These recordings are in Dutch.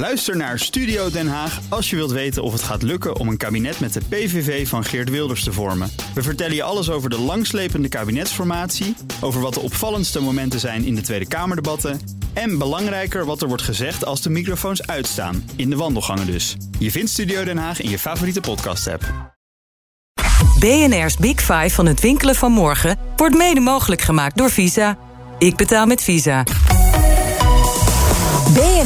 Luister naar Studio Den Haag als je wilt weten of het gaat lukken om een kabinet met de PVV van Geert Wilders te vormen. We vertellen je alles over de langslepende kabinetsformatie, over wat de opvallendste momenten zijn in de Tweede Kamerdebatten en belangrijker wat er wordt gezegd als de microfoons uitstaan, in de wandelgangen dus. Je vindt Studio Den Haag in je favoriete podcast-app. BNR's Big Five van het winkelen van morgen wordt mede mogelijk gemaakt door Visa. Ik betaal met Visa.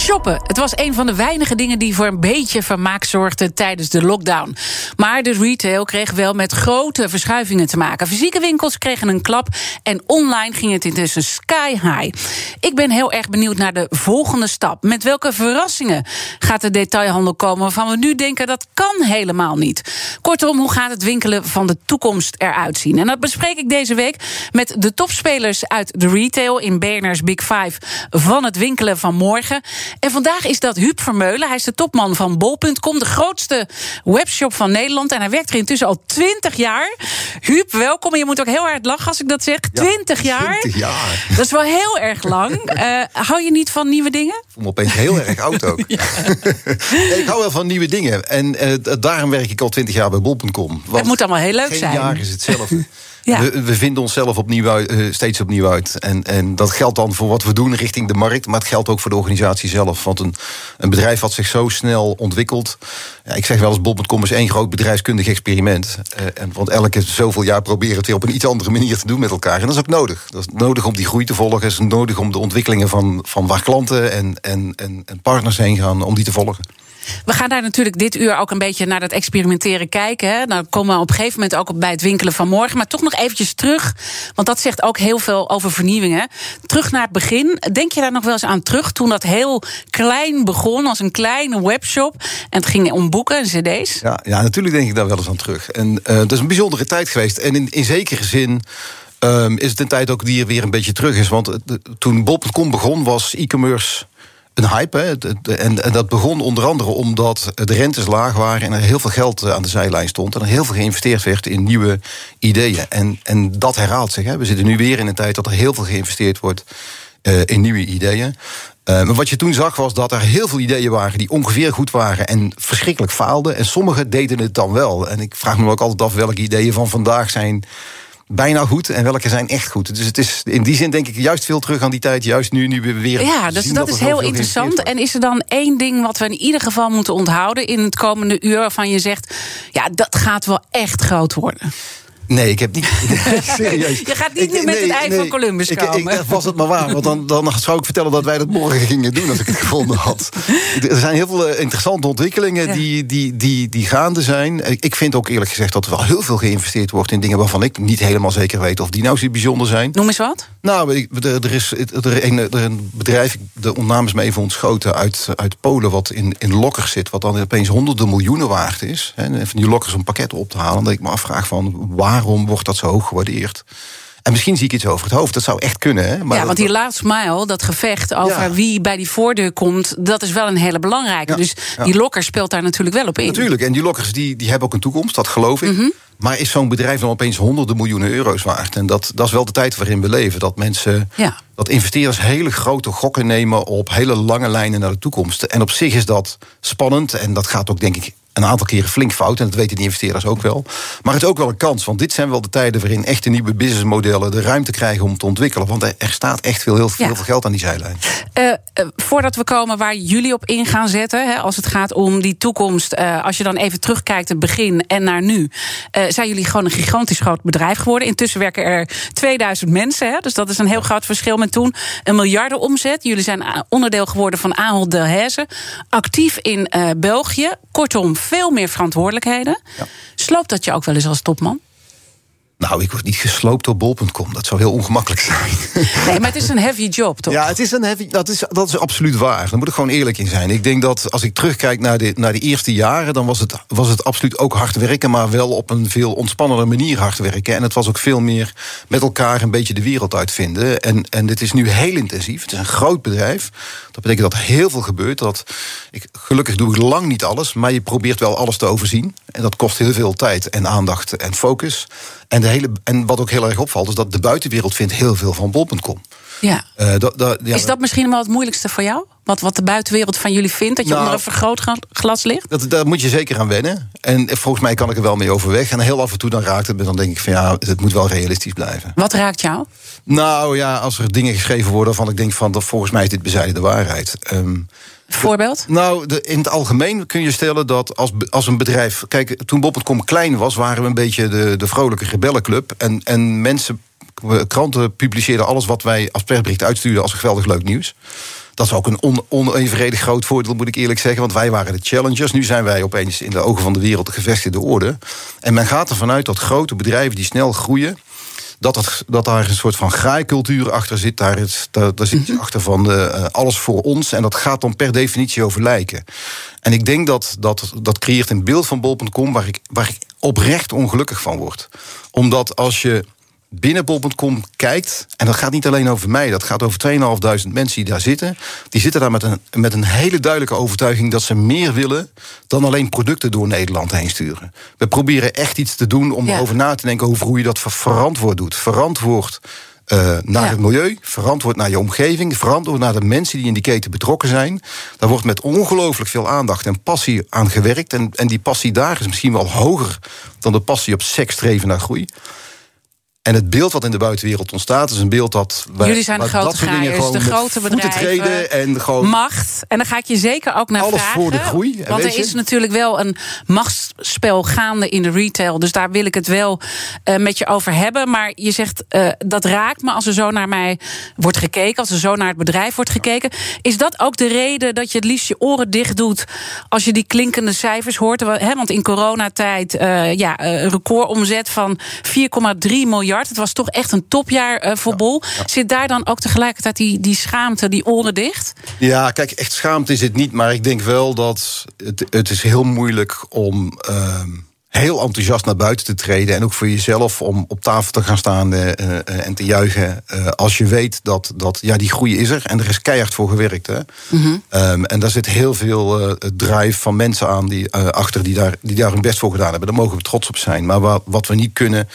Shoppen. Het was een van de weinige dingen die voor een beetje vermaak zorgden tijdens de lockdown. Maar de retail kreeg wel met grote verschuivingen te maken. Fysieke winkels kregen een klap en online ging het intussen sky high. Ik ben heel erg benieuwd naar de volgende stap. Met welke verrassingen gaat de detailhandel komen waarvan we nu denken dat kan helemaal niet? Kortom, hoe gaat het winkelen van de toekomst eruit zien? En dat bespreek ik deze week met de topspelers uit de retail in BNR's Big Five van het winkelen van morgen. En vandaag is dat Huub Vermeulen. Hij is de topman van bol.com, de grootste webshop van Nederland. En hij werkt er intussen al 20 jaar. Huub, welkom. En je moet ook heel hard lachen als ik dat zeg. 20 jaar. 20 jaar. Dat is wel heel erg lang. Uh, hou je niet van nieuwe dingen? Ik voel me opeens heel erg oud ook. ik hou wel van nieuwe dingen. En uh, daarom werk ik al 20 jaar bij bol.com. Het moet allemaal heel leuk geen zijn. jaar is hetzelfde. Ja. We, we, vinden onszelf opnieuw uit, uh, steeds opnieuw uit. En, en dat geldt dan voor wat we doen richting de markt. Maar het geldt ook voor de organisatie zelf. Want een, een bedrijf wat zich zo snel ontwikkelt. Ja, ik zeg wel eens: Bob.com is één groot bedrijfskundig experiment. Uh, en, want elke zoveel jaar proberen het weer op een iets andere manier te doen met elkaar. En dat is ook nodig. Dat is nodig om die groei te volgen. Dat is nodig om de ontwikkelingen van, van waar klanten en, en, en, en partners heen gaan, om die te volgen. We gaan daar natuurlijk dit uur ook een beetje naar dat experimenteren kijken. Dan komen we op een gegeven moment ook bij het winkelen van morgen. Maar toch nog eventjes terug, want dat zegt ook heel veel over vernieuwingen. Terug naar het begin. Denk je daar nog wel eens aan terug? Toen dat heel klein begon, als een kleine webshop. En het ging om boeken en cd's. Ja, ja natuurlijk denk ik daar wel eens aan terug. En uh, het is een bijzondere tijd geweest. En in, in zekere zin... Um, is het een tijd ook die er weer een beetje terug is. Want toen Bob.com begon, was e-commerce een hype. Hè? En, dat begon onder andere omdat de rentes laag waren en er heel veel geld aan de zijlijn stond. En er heel veel geïnvesteerd werd in nieuwe ideeën. En, en dat herhaalt zich. Hè? We zitten nu weer in een tijd dat er heel veel geïnvesteerd wordt uh, in nieuwe ideeën. Uh, maar wat je toen zag was dat er heel veel ideeën waren die ongeveer goed waren en verschrikkelijk faalden. En sommige deden het dan wel. En ik vraag me ook altijd af welke ideeën van vandaag zijn bijna goed en welke zijn echt goed. Dus het is in die zin denk ik juist veel terug aan die tijd, juist nu, nu we weer. Ja, dus dat, er is heel interessant. En is er dan één ding wat we in ieder geval moeten onthouden in het komende uur waarvan je zegt, ja, dat gaat wel echt groot worden? Nee, ik heb niet. serieus. Je gaat niet Ik- nu met nee, het ei nee. van Columbus Ik, komen. ik, was het maar waar, want dan, dan zou ik vertellen dat wij dat morgen gingen doen als ik het gevonden had. Er zijn heel veel eh, interessante ontwikkelingen Ja. die, die, die, die gaande zijn. Ik ik vind ook eerlijk gezegd dat er wel heel veel geïnvesteerd wordt in dingen waarvan ik niet helemaal zeker weet of die nou zo bijzonder zijn. Noem eens wat. Nou, ik- er, er is er een, er een bedrijf, de naam is me even ontschoten, uit, uit Polen, wat in, in lokkers zit, wat dan opeens honderden miljoenen waard is. Hè, en van die lokkers om pakketten op te halen. Dat ik me afvraag van waarom wordt dat zo hoog gewaardeerd? En misschien zie ik iets over het hoofd. Dat zou echt kunnen. Hè? Maar ja, want die last mile, dat gevecht over Ja. wie bij die voordeur komt, dat is wel een hele belangrijke. Ja, Dus ja. die lokker speelt daar natuurlijk wel op in. Natuurlijk, en die lokkers die, die hebben ook een toekomst, dat geloof ik. Mhm. Maar is zo'n bedrijf dan opeens honderden miljoenen euro's waard? En dat, dat is wel de tijd waarin we leven. Dat mensen, dat investeerders hele grote gokken nemen op hele lange lijnen naar de toekomst. En op zich is dat spannend en dat gaat ook denk ik een aantal keren flink fout. En dat weten die investeerders ook wel. Maar het is ook wel een kans, want dit zijn wel de tijden waarin echte nieuwe businessmodellen de ruimte krijgen om te ontwikkelen. Want er, staat echt veel, heel, veel, Ja. veel geld aan die zijlijn. Eh, voordat we komen waar jullie op in gaan zetten, hè, als het gaat om die toekomst, eh, als je dan even terugkijkt, het begin en naar nu, eh, zijn jullie gewoon een gigantisch groot bedrijf geworden. Intussen werken er 2000 mensen, hè, dus dat is een heel groot verschil met toen. Een miljarden omzet. Jullie zijn onderdeel geworden van Ahold Delhaize, actief in eh, België. Kortom, veel meer verantwoordelijkheden. Sloopt dat je ook wel eens als topman? Nou, ik word niet gesloopt door bol.com. Dat zou heel ongemakkelijk zijn. Nee, maar het is een heavy job, toch? Ja, het is een heavy, dat, is, dat is absoluut waar. Daar moet ik gewoon eerlijk in zijn. Ik denk dat als ik terugkijk naar de, naar de eerste jaren... dan was het, was het absoluut ook hard werken... maar wel op een veel ontspannender manier hard werken. En het was ook veel meer met elkaar een beetje de wereld uitvinden. En, en dit is nu heel intensief. Het is een groot bedrijf. Dat betekent dat heel veel gebeurt. Dat ik, gelukkig doe ik lang niet alles... maar je probeert wel alles te overzien. En dat kost heel veel tijd en aandacht en focus. En daar hele, en wat ook heel erg opvalt, is dat de buitenwereld vindt heel veel van bol.com. Ja. Uh, ja. Is dat misschien wel het moeilijkste voor jou? Wat, wat de buitenwereld van jullie vindt? Dat je nou, onder een vergrootglas ligt? Dat, daar moet je zeker aan wennen. En volgens mij kan ik er wel mee overweg. En heel af en toe dan raakt het me. Dan denk ik van ja, het moet wel realistisch blijven. Wat raakt jou? Nou ja, als er dingen geschreven worden waarvan ik denk van... Dat, volgens mij is dit bezijden de waarheid. Um, Voorbeeld? Nou, de, in het algemeen kun je stellen dat als, als een bedrijf... Kijk, toen Bob.com klein was, waren we een beetje de, de vrolijke rebellenclub. En, en mensen, kranten publiceerden alles wat wij als persbericht uitstuurden... als geweldig leuk nieuws. Dat is ook een on, onevenredig groot voordeel, moet ik eerlijk zeggen. Want wij waren de challengers. Nu zijn wij opeens in de ogen van de wereld de gevestigde orde. En men gaat ervan uit dat grote bedrijven die snel groeien dat, het, dat daar een soort van graaikultuur achter zit. Daar, is, daar, daar zit mm achter van de, uh, alles voor ons. En dat gaat dan per definitie over lijken. En ik denk dat dat, dat creëert een beeld van bol.com waar ik, waar ik oprecht ongelukkig van word. Omdat als je binnen bol.com kijkt, en dat gaat niet alleen over mij, dat gaat over 2.500 mensen die daar zitten. Die zitten daar met een, met een hele duidelijke overtuiging dat ze meer willen dan alleen producten door Nederland heen sturen. We proberen echt iets te doen om erover na te denken over hoe je dat verantwoord doet. Verantwoord uh, naar het milieu, verantwoord naar je omgeving, verantwoord naar de mensen die in die keten betrokken zijn. Daar wordt met ongelooflijk veel aandacht en passie aan gewerkt. En, en die passie daar is misschien wel hoger dan de passie op seks streven naar groei. En het beeld wat in de buitenwereld ontstaat, is een beeld dat. Wij, Jullie zijn de grote graaiers, de grote bedrijven. En gewoon macht. En dan ga ik je zeker ook naar alles vragen. voor de groei. Want er is natuurlijk wel een machtsspel gaande in de retail. Dus daar wil ik het wel uh, met je over hebben. Maar je zegt uh, dat raakt me als er zo naar mij wordt gekeken. Als er zo naar het bedrijf wordt gekeken. Is dat ook de reden dat je het liefst je oren dicht doet. als je die klinkende cijfers hoort? want in coronatijd, uh, ja, een recordomzet van 4,3 miljard het was toch echt een topjaar uh, voor Bol. Zit daar dan ook tegelijkertijd die, die schaamte, die oren dicht? Ja, kijk, echt schaamte is het niet. Maar ik denk wel dat het, het is heel moeilijk om... Uh, heel enthousiast naar buiten te treden. En ook voor jezelf om op tafel te gaan staan uh, uh, en te juichen. Uh, als je weet dat, dat ja, die groei is er en er is keihard voor gewerkt. Hè. Mm -hmm. um, en daar zit heel veel drive van mensen aan die, achter die daar, die daar hun best voor gedaan hebben. Daar mogen we trots op zijn. Maar wat, wat we niet kunnen,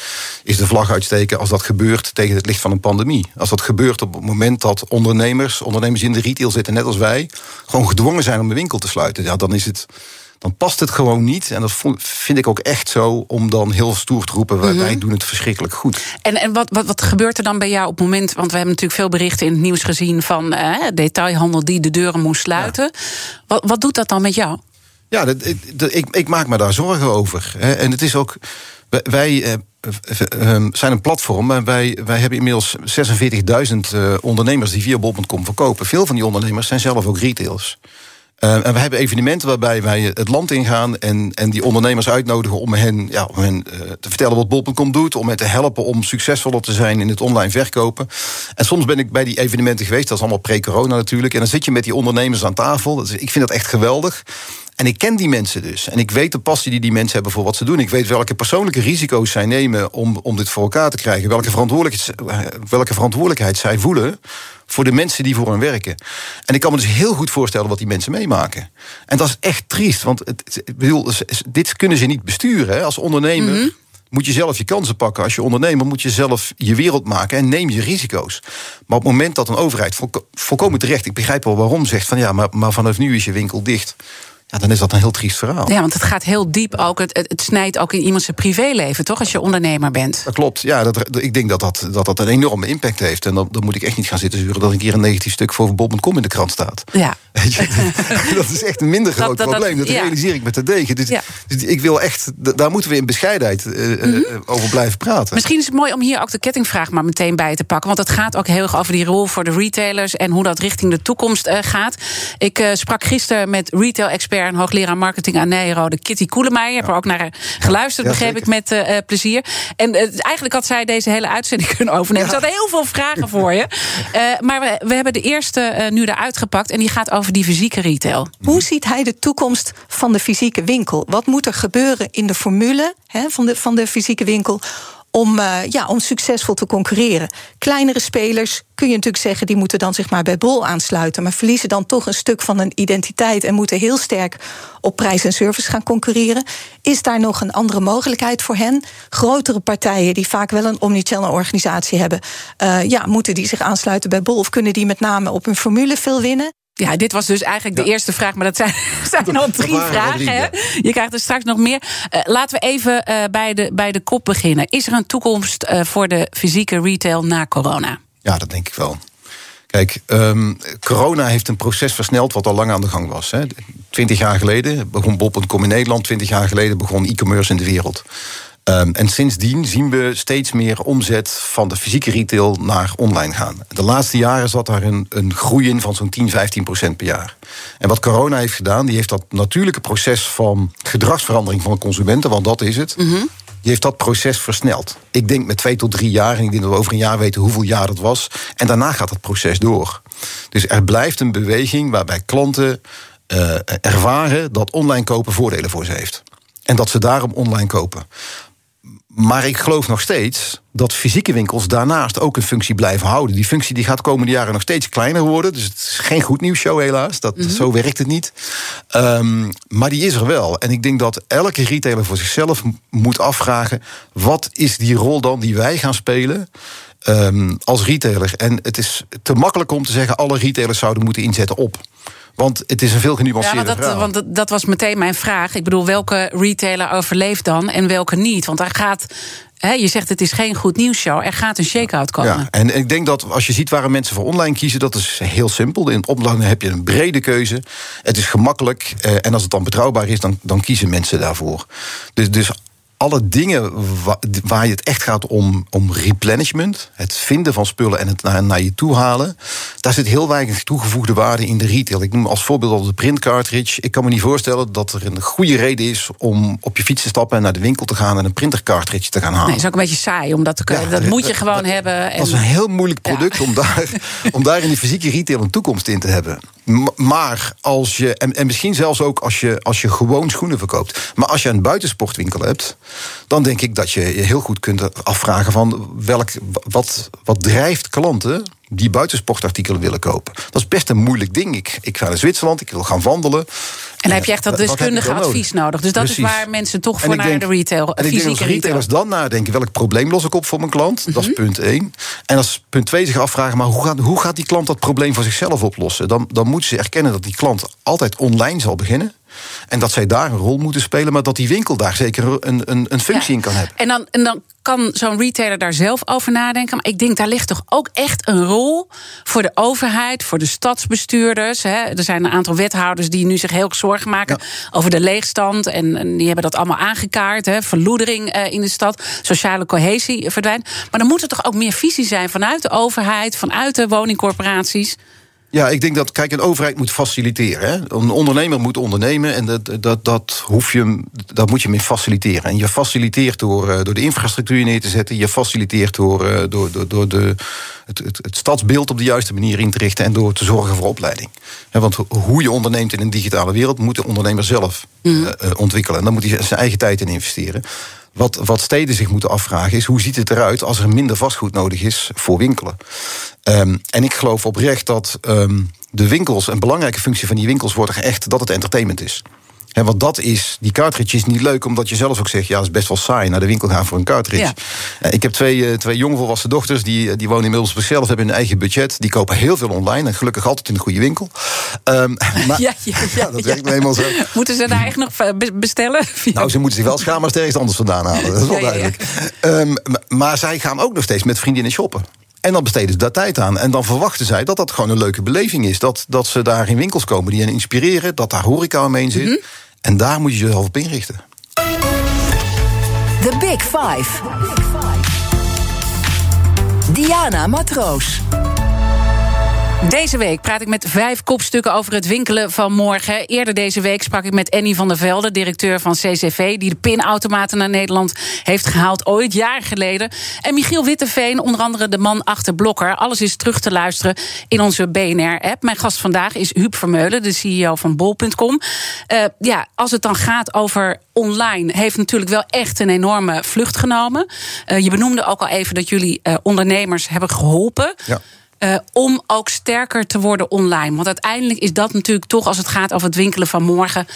is de vlag uitsteken als dat gebeurt tegen het licht van een pandemie. Als dat gebeurt op het moment dat ondernemers, ondernemers in de retail zitten, net als wij, gewoon gedwongen zijn om een winkel te sluiten. Ja, dan is het dan past het gewoon niet. En dat vind ik ook echt zo om dan heel stoer te roepen: wij mhm. doen het verschrikkelijk goed. En, en wat, wat, wat gebeurt er dan bij jou op het moment? Want we hebben natuurlijk veel berichten in het nieuws gezien van eh, detailhandel die de deuren moest sluiten. Wat, wat doet dat dan met jou? Ja, dat, ik, ik maak me daar zorgen over. Hè. En het is ook. Wij. Eh, ehm, zijn een platform en wij, wij hebben inmiddels 46.000 uh, ondernemers die via bol.com verkopen. Veel van die ondernemers zijn zelf ook retailers. Uh, en we hebben evenementen waarbij wij het land ingaan en, en die ondernemers uitnodigen om hen, ja, om hen uh, te vertellen wat Bol.com doet, om hen te helpen om succesvoller te zijn in het online verkopen. En soms ben ik bij die evenementen geweest, dat is allemaal pre-corona natuurlijk, en dan zit je met die ondernemers aan tafel. Dus ik vind dat echt geweldig. En ik ken die mensen dus. En ik weet de passie die die mensen hebben voor wat ze doen. Ik weet welke persoonlijke risico's zij nemen om, om dit voor elkaar te krijgen. Welke verantwoordelijkheid, eh, welke verantwoordelijkheid zij voelen voor de mensen die voor hen werken. En ik kan me dus heel goed voorstellen wat die mensen meemaken. En dat is echt triest, want het, ik bedoel, dit kunnen ze niet besturen. Hè. Als ondernemer mhm. moet je zelf je kansen pakken. Als je ondernemer moet je zelf je wereld maken en neem je risico's. Maar op het moment dat een overheid volkomen terecht, ik begrijp wel waarom, zegt van ja, maar, maar vanaf nu is je winkel dicht ja, dan is dat een heel triest verhaal. Ja, want het gaat heel diep ook. Het, het, snijdt ook in iemands privéleven, toch? Als je ondernemer bent. Dat klopt. Ja, dat, ik denk dat dat, dat dat een enorme impact heeft. En dan, dan moet ik echt niet gaan zitten zuren dat een keer een negatief stuk voor Bob.com in de krant staat. Ja. dat is echt een minder groot probleem. Dat realiseer ik met de degen. Dus, dus, ik wil echt, daar moeten we in bescheidenheid uh, mm over blijven praten. Misschien is het mooi om hier ook de kettingvraag maar meteen bij te pakken. Want het gaat ook heel erg over die rol voor de retailers en hoe dat richting de toekomst uh, gaat. Ik sprak gisteren met retail-expert en hoogleraar marketing aan Nijrode, Kitty Koelemeijer. Er ook naar geluisterd, begreep ik, met uh, plezier. En uh, eigenlijk had zij deze hele uitzending kunnen overnemen. Ze had heel veel vragen voor je. Uh, maar we, we, hebben de eerste nu eruit gepakt. En die gaat over die fysieke retail. Hoe ziet hij de toekomst van de fysieke winkel? Wat moet er gebeuren in de formule hè, van, de, van de fysieke winkel om, uh, ja, om succesvol te concurreren. Kleinere spelers kun je natuurlijk zeggen, die moeten dan zich maar bij Bol aansluiten, maar verliezen dan toch een stuk van hun identiteit en moeten heel sterk op prijs en service gaan concurreren. Is daar nog een andere mogelijkheid voor hen? Grotere partijen die vaak wel een omnichannel organisatie hebben, uh, ja, moeten die zich aansluiten bij Bol of kunnen die met name op hun formule veel winnen? Ja, dit was dus eigenlijk de eerste vraag, maar dat zijn, zijn al drie vragen. Je krijgt er straks nog meer. Uh, laten we even uh, bij, de, bij de kop beginnen. Is er een toekomst uh, voor de fysieke retail na corona? Ja, dat denk ik wel. Kijk, um, corona heeft een proces versneld wat al lang aan de gang was. Hè. Twintig jaar geleden begon Bob.com in Nederland. Twintig jaar geleden begon e-commerce in de wereld. Um, en sindsdien zien we steeds meer omzet van de fysieke retail naar online gaan. De laatste jaren zat daar een, een groei in van zo'n 10, 15 procent per jaar. En wat corona heeft gedaan, die heeft dat natuurlijke proces van gedragsverandering van consumenten, want dat is het. Mm -hmm. Die heeft dat proces versneld. Ik denk met twee tot drie jaar, en ik denk dat we over een jaar weten hoeveel jaar dat was. En daarna gaat het proces door. Dus er blijft een beweging waarbij klanten uh, ervaren dat online kopen voordelen voor ze heeft. En dat ze daarom online kopen. Maar ik geloof nog steeds dat fysieke winkels daarnaast ook een functie blijven houden. Die functie die gaat de komende jaren nog steeds kleiner worden. Dus het is geen goed nieuws show helaas. Dat, mm -hmm. Zo werkt het niet. Um, maar die is er wel. En ik denk dat elke retailer voor zichzelf moet afvragen... wat is die rol dan die wij gaan spelen... Um, als retailer. En het is te makkelijk om te zeggen... alle retailers zouden moeten inzetten op. Want het is een veel genuanceerde ja, dat. Want dat, dat, was meteen mijn vraag. Ik bedoel, welke retailer overleeft dan en welke niet? Want daar gaat. He, je zegt het is geen goed nieuws show. Er gaat een shake-out komen. Ja, en ik denk dat als je ziet waarom mensen voor online kiezen, dat is heel simpel. In online heb je een brede keuze. Het is gemakkelijk. En als het dan betrouwbaar is, dan, dan kiezen mensen daarvoor. Dus, dus alle dingen waar je het echt gaat om, om replenishment, het vinden van spullen en het naar, naar je toe halen, daar zit heel weinig toegevoegde waarde in de retail. Ik noem als voorbeeld al de print cartridge. Ik kan me niet voorstellen dat er een goede reden is om op je fiets te stappen en naar de winkel te gaan en een printer cartridge te gaan halen. Nee, is ook een beetje saai om dat te kunnen. Ja, dat moet je gewoon dat, hebben. En... Dat is een heel moeilijk product ja. om, daar, om daar in die fysieke retail een toekomst in te hebben. Maar als je, en, en misschien zelfs ook als je, als je gewoon schoenen verkoopt, maar als je een buitensportwinkel hebt, dan denk ik dat je je heel goed kunt afvragen van welk, wat, wat drijft klanten die buitensportartikelen willen kopen. Dat is best een moeilijk ding. Ik, ik ga naar Zwitserland, ik wil gaan wandelen. En dan heb je echt dat deskundige advies nodig. nodig. Dus dat Precies. is waar mensen toch voor naar denk, de retail, en ik denk als retailers dan nadenken... welk probleem los ik op voor mijn klant? Mm -hmm. Dat is punt één. En als punt twee zich afvragen... maar hoe gaat, hoe gaat die klant dat probleem voor zichzelf oplossen? Dan, dan moeten ze erkennen dat die klant altijd online zal beginnen... En dat zij daar een rol moeten spelen, maar dat die winkel daar zeker een, een, een functie ja. in kan hebben. En dan, en dan kan zo'n retailer daar zelf over nadenken. Maar ik denk, daar ligt toch ook echt een rol voor de overheid, voor de stadsbestuurders. Hè. Er zijn een aantal wethouders die nu zich heel zorgen maken ja. over de leegstand. En, en, die hebben dat allemaal aangekaart. Hè. Verloedering uh, in de stad, sociale cohesie verdwijnt. Maar dan moet er toch ook meer visie zijn vanuit de overheid, vanuit de woningcorporaties. Ja, ik denk dat, kijk, een overheid moet faciliteren. Hè? Een ondernemer moet ondernemen en dat, dat, dat, hoef je, dat moet je in faciliteren. En je faciliteert door, door de infrastructuur neer te zetten. Je faciliteert door, door, door, door de, het, het, het stadsbeeld op de juiste manier in te richten... en door te zorgen voor opleiding. Want hoe je onderneemt in een digitale wereld... moet de ondernemer zelf mm. uh, ontwikkelen. En dan moet hij zijn eigen tijd in investeren. Wat, wat, steden zich moeten afvragen is... hoe ziet het eruit als er minder vastgoed nodig is voor winkelen? Um, en ik geloof oprecht dat um, de winkels... een belangrijke functie van die winkels wordt echt dat het entertainment is. He, want dat is, die cartridge is niet leuk, omdat je zelf ook zegt... ja, het is best wel saai naar de winkel gaan voor een cartridge. Ja. Ik heb twee, twee jongvolwassen dochters, die, die wonen inmiddels op zichzelf... hebben hun eigen budget, die kopen heel veel online... en gelukkig altijd in een goede winkel. Um, maar, ja, ja, ja, dat werkt nou eenmaal zo. Moeten ze daar echt nog bestellen? Nou, ze moeten zich wel schamen als ergens anders vandaan halen. Dat is wel duidelijk. Um, maar zij gaan ook nog steeds met vriendinnen shoppen. En dan besteden ze daar tijd aan. En dan verwachten zij dat dat gewoon een leuke beleving is. Dat, dat ze daar in winkels komen die hen inspireren. Dat daar horeca omheen zit. Mm -hmm. En daar moet je jezelf op inrichten. The Big Five. Diana Matroos. Deze week praat ik met vijf kopstukken over het winkelen van morgen. Eerder deze week sprak ik met Annie van der Velde, directeur van CCV... die de pinautomaten naar Nederland heeft gehaald, ooit jaar geleden. En Michiel Witteveen, onder andere de man achter Blokker. Alles is terug te luisteren in onze BNR-app. Mijn gast vandaag is Huub Vermeulen, de CEO van Bol.com. Uh, ja, als het dan gaat over online... heeft natuurlijk wel echt een enorme vlucht genomen. Uh, je benoemde ook al even dat jullie uh, ondernemers hebben geholpen... Ja. Uh, om ook sterker te worden online. Want uiteindelijk is dat natuurlijk toch, als het gaat over het winkelen van morgen,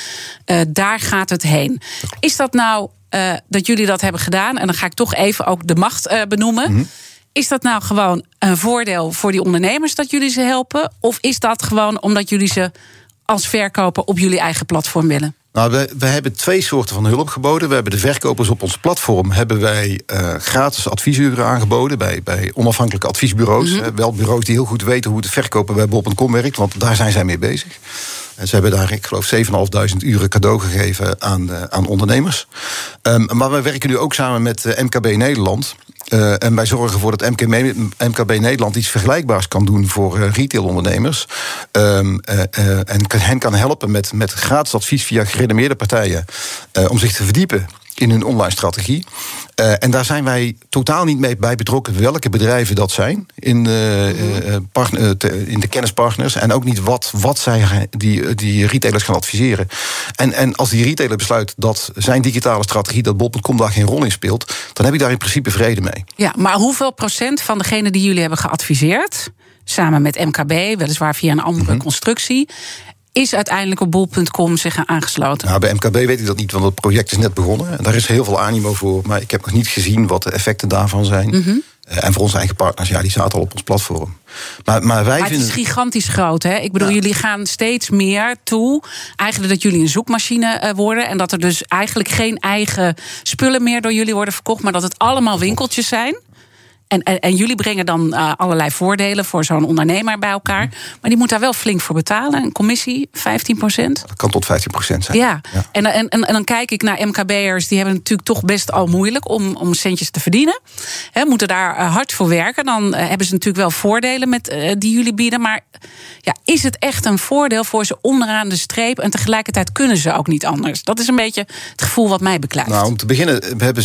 uh, daar gaat het heen. Is dat nou uh, dat jullie dat hebben gedaan? En dan ga ik toch even ook de macht benoemen. Mm -hmm. Is dat nou gewoon een voordeel voor die ondernemers dat jullie ze helpen? Of is dat gewoon omdat jullie ze als verkoper op jullie eigen platform willen? Nou, we, we, hebben twee soorten van hulp geboden. We hebben de verkopers op ons platform hebben wij uh, gratis adviesuren aangeboden bij, bij onafhankelijke adviesbureaus. Mm -hmm. wel bureaus die heel goed weten hoe het verkopen bij Bob.com werkt, want daar zijn zij mee bezig. En ze hebben daar, ik geloof, 7.500 uren cadeau gegeven aan, uh, aan ondernemers. Um, maar wij werken nu ook samen met uh, MKB Nederland. Uh, en wij zorgen ervoor dat MKB, MKB Nederland iets vergelijkbaars kan doen voor uh, retailondernemers. Um, uh, en hen kan helpen met, met gratis advies via gerenommeerde partijen om zich te verdiepen in hun online strategie. En daar zijn wij totaal niet mee bij betrokken welke bedrijven dat zijn in, uh, partner, in de kennispartners. En ook niet wat, wat zij die, die retailers gaan adviseren. En, en als die retailer besluit dat zijn digitale strategie, dat bol.com daar geen rol in speelt, dan heb ik daar in principe vrede mee. Ja, maar hoeveel procent van degenen die jullie hebben geadviseerd, samen met MKB, weliswaar via een andere mm-hmm. constructie, is uiteindelijk op bol.com zich aangesloten? Nou, bij MKB weet ik dat niet, want het project is net begonnen. En daar is heel veel animo voor. Maar ik heb nog niet gezien wat de effecten daarvan zijn. Mhm. Mm-hmm. Uh, en voor onze eigen partners, ja, die zaten al op ons platform. Maar, maar wij maar vinden. Het is gigantisch groot, hè? Ik bedoel, ja. jullie gaan steeds meer toe. Eigenlijk dat jullie een zoekmachine uh, worden. En dat er dus eigenlijk geen eigen spullen meer door jullie worden verkocht. Maar dat het allemaal winkeltjes zijn. En, en, en, jullie brengen dan uh, allerlei voordelen voor zo'n ondernemer bij elkaar. Maar die moet daar wel flink voor betalen. Een commissie, 15 procent. Dat kan tot 15 procent zijn. Ja, ja. En, en, en, dan kijk ik naar MKB'ers. Die hebben natuurlijk toch best al moeilijk om, om centjes te verdienen. He, moeten daar uh, hard voor werken. Dan uh, hebben ze natuurlijk wel voordelen met, die jullie bieden. Maar ja, is het echt een voordeel voor ze onderaan de streep? En tegelijkertijd kunnen ze ook niet anders. Dat is een beetje het gevoel wat mij beklijft. Nou, om te beginnen, we hebben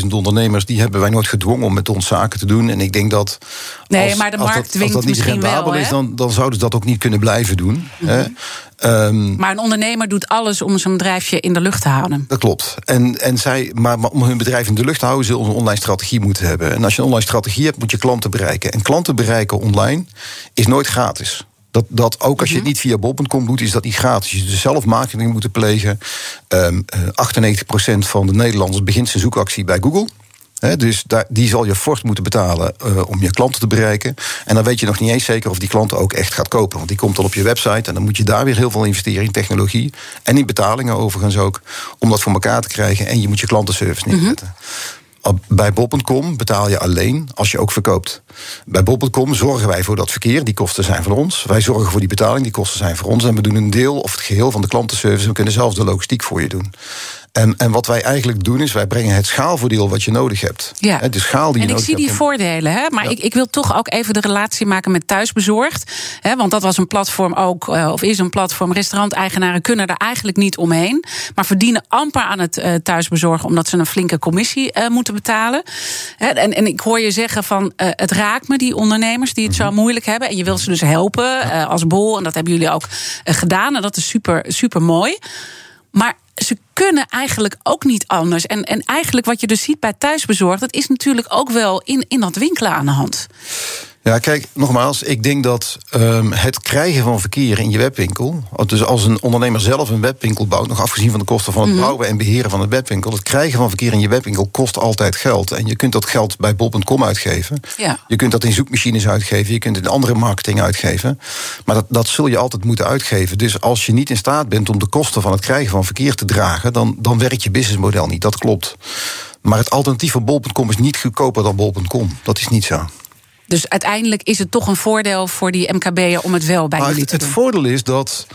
46.000 ondernemers. Die hebben wij nooit gedwongen om met ons zaken te doen. En ik denk dat. Nee, als, maar de markt als dat, dwingt als dat niet misschien rendabel wel, is, dan, dan zouden ze dat ook niet kunnen blijven doen. Mhm. Hè? Um, Maar een ondernemer doet alles om zijn bedrijfje in de lucht te houden. Dat klopt. En, en zij, maar, maar om hun bedrijf in de lucht te houden, zullen ze een online strategie moeten hebben. En als je een online strategie hebt, moet je klanten bereiken. En klanten bereiken online is nooit gratis. Dat, dat ook als je het niet via bol.com doet, is dat niet gratis. Je dus zelf marketing moeten plegen. Um, uh, 98% van de Nederlanders begint zijn zoekactie bij Google. He, dus daar, die zal je fort moeten betalen uh, om je klanten te bereiken. En dan weet je nog niet eens zeker of die klant ook echt gaat kopen. Want die komt dan op je website en dan moet je daar weer heel veel investeren in technologie. En in betalingen overigens ook. Om dat voor elkaar te krijgen. En je moet je klantenservice neerzetten. Mm-hmm. Bij Bob.com betaal je alleen als je ook verkoopt. Bij Bob.com zorgen wij voor dat verkeer, die kosten zijn van ons. Wij zorgen voor die betaling, die kosten zijn voor ons. En we doen een deel of het geheel van de klantenservice. We kunnen zelfs de logistiek voor je doen. En, en wat wij eigenlijk doen is, wij brengen het schaalvoordeel wat je nodig hebt. Ja. De schaal die je en ik zie die hebt. voordelen, hè? maar Ja. ik, ik wil toch ook even de relatie maken met thuisbezorgd. Hè? Want dat was een platform ook, uh, of is een platform. Restauranteigenaren kunnen er eigenlijk niet omheen. Maar verdienen amper aan het uh, thuisbezorgen, omdat ze een flinke commissie uh, moeten betalen. Hè? En, en ik hoor je zeggen van het raakt me, die ondernemers die het zo moeilijk hebben. En je wilt ze dus helpen als bol. En dat hebben jullie ook gedaan. En dat is super, super mooi. Maar ze kunnen eigenlijk ook niet anders. En, en eigenlijk wat je dus ziet bij thuisbezorgd... dat is natuurlijk ook wel in, in dat winkelen aan de hand. Ja, kijk, nogmaals, ik denk dat um, het krijgen van verkeer in je webwinkel... dus als een ondernemer zelf een webwinkel bouwt... nog afgezien van de kosten van het Mhm. bouwen en beheren van het webwinkel... het krijgen van verkeer in je webwinkel kost altijd geld. En je kunt dat geld bij bol.com uitgeven. Ja. Je kunt dat in zoekmachines uitgeven, je kunt het in andere marketing uitgeven. Maar dat, dat zul je altijd moeten uitgeven. Dus als je niet in staat bent om de kosten van het krijgen van verkeer te dragen... dan, dan werkt je businessmodel niet, dat klopt. Maar het alternatief van bol.com is niet goedkoper dan bol.com. Dat is niet zo. Dus uiteindelijk is het toch een voordeel voor die MKB'er om het wel bij Maar jullie het, te het doen. voordeel is dat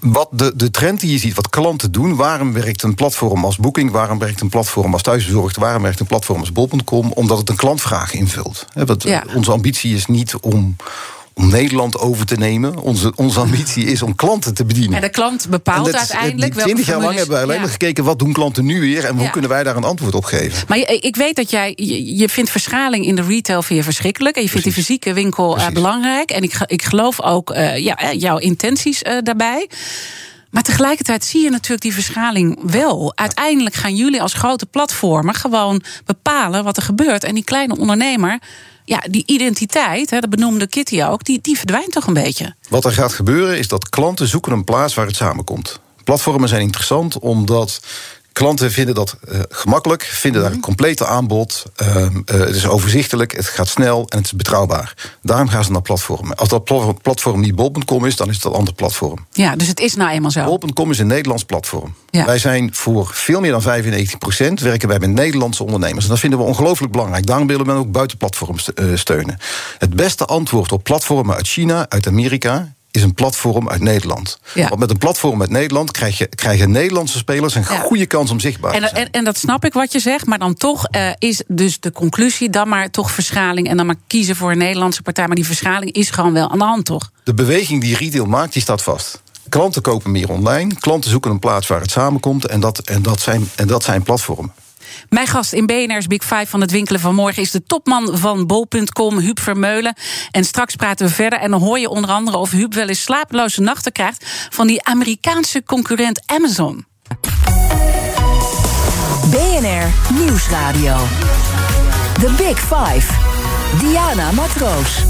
wat de, de trend die je ziet, wat klanten doen... waarom werkt een platform als Booking... waarom werkt een platform als Thuisbezorgd... waarom werkt een platform als Bol.com... omdat het een klantvraag invult. He, wat, Ja. Onze ambitie is niet om om Nederland over te nemen. Onze, onze ambitie is om klanten te bedienen. En de klant bepaalt dat is- uiteindelijk die 20 jaar lang hebben wij alleen Ja. maar gekeken... wat doen klanten nu weer en hoe Ja. kunnen wij daar een antwoord op geven. Maar je- ik weet dat jij, je, je vindt verschaling in de retail vind je verschrikkelijk. En je vindt die fysieke winkel eh, belangrijk. En ik, ik geloof ook eh, ja, eh, jouw intenties eh, daarbij. Maar tegelijkertijd zie je natuurlijk die verschaling wel. Uiteindelijk gaan jullie als grote platformen gewoon bepalen wat er gebeurt. En die kleine ondernemer, ja, die identiteit, hè, dat benoemde Kitty ook, die, die verdwijnt toch een beetje. Wat er gaat gebeuren is dat klanten zoeken een plaats waar het samenkomt. Platformen zijn interessant omdat klanten vinden dat eh, gemakkelijk, vinden daar een complete aanbod. ehm, eh, het is overzichtelijk, het gaat snel en het is betrouwbaar. Daarom gaan ze naar platformen. Als dat pla- platform niet bol.com is, dan is het een ander platform. Ja, dus het is nou eenmaal zo. Bol.com is een Nederlands platform. Ja. Wij zijn voor veel meer dan 95% werken wij met Nederlandse ondernemers. En dat vinden we ongelooflijk belangrijk. Daarom willen we ook buitenplatforms eh, steunen. Het beste antwoord op platformen uit China, uit Amerika is een platform uit Nederland. Ja. Want met een platform uit Nederland krijg je, krijgen Nederlandse spelers een Ja. goede kans om zichtbaar te zijn. en, en dat snap ik wat je zegt, maar dan toch eh, is dus de conclusie dan maar toch verschaling en dan maar kiezen voor een Nederlandse partij. Maar die verschaling is gewoon wel aan de hand, toch? De beweging die retail maakt, die staat vast. Klanten kopen meer online. Klanten zoeken een plaats waar het samenkomt. En dat, en dat, zijn, en dat zijn platformen. Mijn gast in BNR's Big Five van het winkelen van morgen is de topman van bol.com, Huub Vermeulen. En straks praten we verder en dan hoor je onder andere of Huub wel eens slapeloze nachten krijgt van die Amerikaanse concurrent Amazon. BNR Nieuwsradio. The Big Five. Diana Matroos.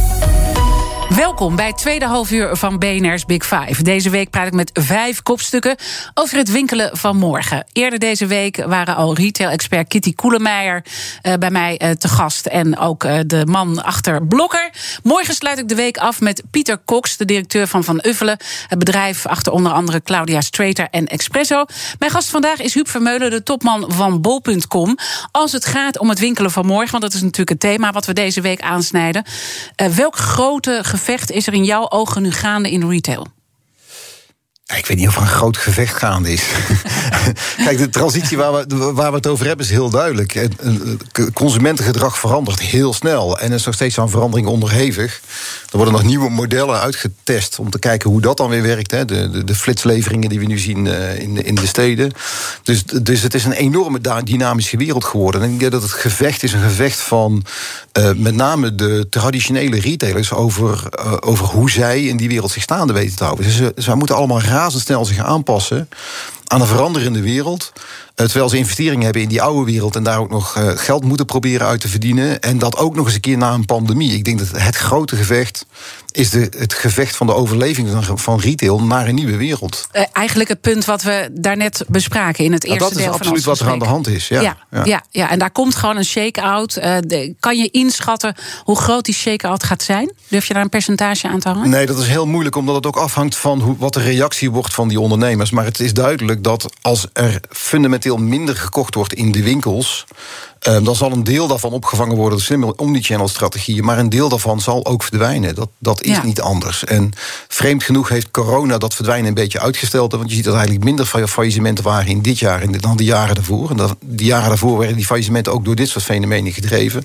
Welkom bij het tweede halfuur van BNR's Big Five. Deze week praat ik met vijf kopstukken over het winkelen van morgen. Eerder deze week waren al retail-expert Kitty Koelemeijer eh, bij mij eh, te gast. En ook eh, de man achter Blokker. Morgen sluit ik de week af met Pieter Cox, de directeur van Van Uffelen. Het bedrijf achter onder andere Claudia Strater en Expresso. Mijn gast vandaag is Huub Vermeulen, de topman van bol.com. Als het gaat om het winkelen van morgen, want dat is natuurlijk het thema wat we deze week aansnijden. Welk grote gevecht is er in jouw ogen nu gaande in retail? Ik weet niet of er een groot gevecht gaande is. Kijk, de transitie waar we, waar we het over hebben is heel duidelijk. Eh, Consumentengedrag verandert heel snel en is nog steeds aan verandering onderhevig. Er worden nog nieuwe modellen uitgetest om te kijken hoe dat dan weer werkt. Hè. De, de, de flitsleveringen die we nu zien eh, in, de, in de steden. Dus, dus het is een enorme dynamische wereld geworden. En ik denk dat het gevecht is een gevecht van eh, met name de traditionele retailers over, over hoe zij in die wereld zich staande weten te houden. Dus ze, zij moeten allemaal razendsnel zich aanpassen aan een veranderende wereld. Terwijl ze investeringen hebben in die oude wereld en daar ook nog eh, geld moeten proberen uit te verdienen. En dat ook nog eens een keer na een pandemie. Ik denk dat het grote gevecht is de, het gevecht van de overleving van, van retail naar een nieuwe wereld. Eh, eigenlijk het punt wat we daarnet bespraken in het Nou, eerste dat is deel van absoluut ons wat er aan de hand is. Ja, Ja, ja. Ja, en daar komt gewoon een shake-out. Eh, kan je inschatten hoe groot die shake-out gaat zijn? Durf je daar een percentage aan te hangen? Nee, dat is heel moeilijk, omdat het ook afhangt van hoe, wat de reactie wordt van die ondernemers. Maar het is duidelijk dat als er fundamenteel minder gekocht wordt in de winkels. Eh, dan zal een deel daarvan opgevangen worden door slimme omnichannel strategieën. Maar een deel daarvan zal ook verdwijnen. Dat, dat is Ja. niet anders. En vreemd genoeg heeft corona dat verdwijnen een beetje uitgesteld. Want je ziet dat eigenlijk minder fa- faillissementen waren in dit jaar dan de jaren daarvoor. En dat, die jaren daarvoor werden die faillissementen ook door dit soort fenomenen gedreven.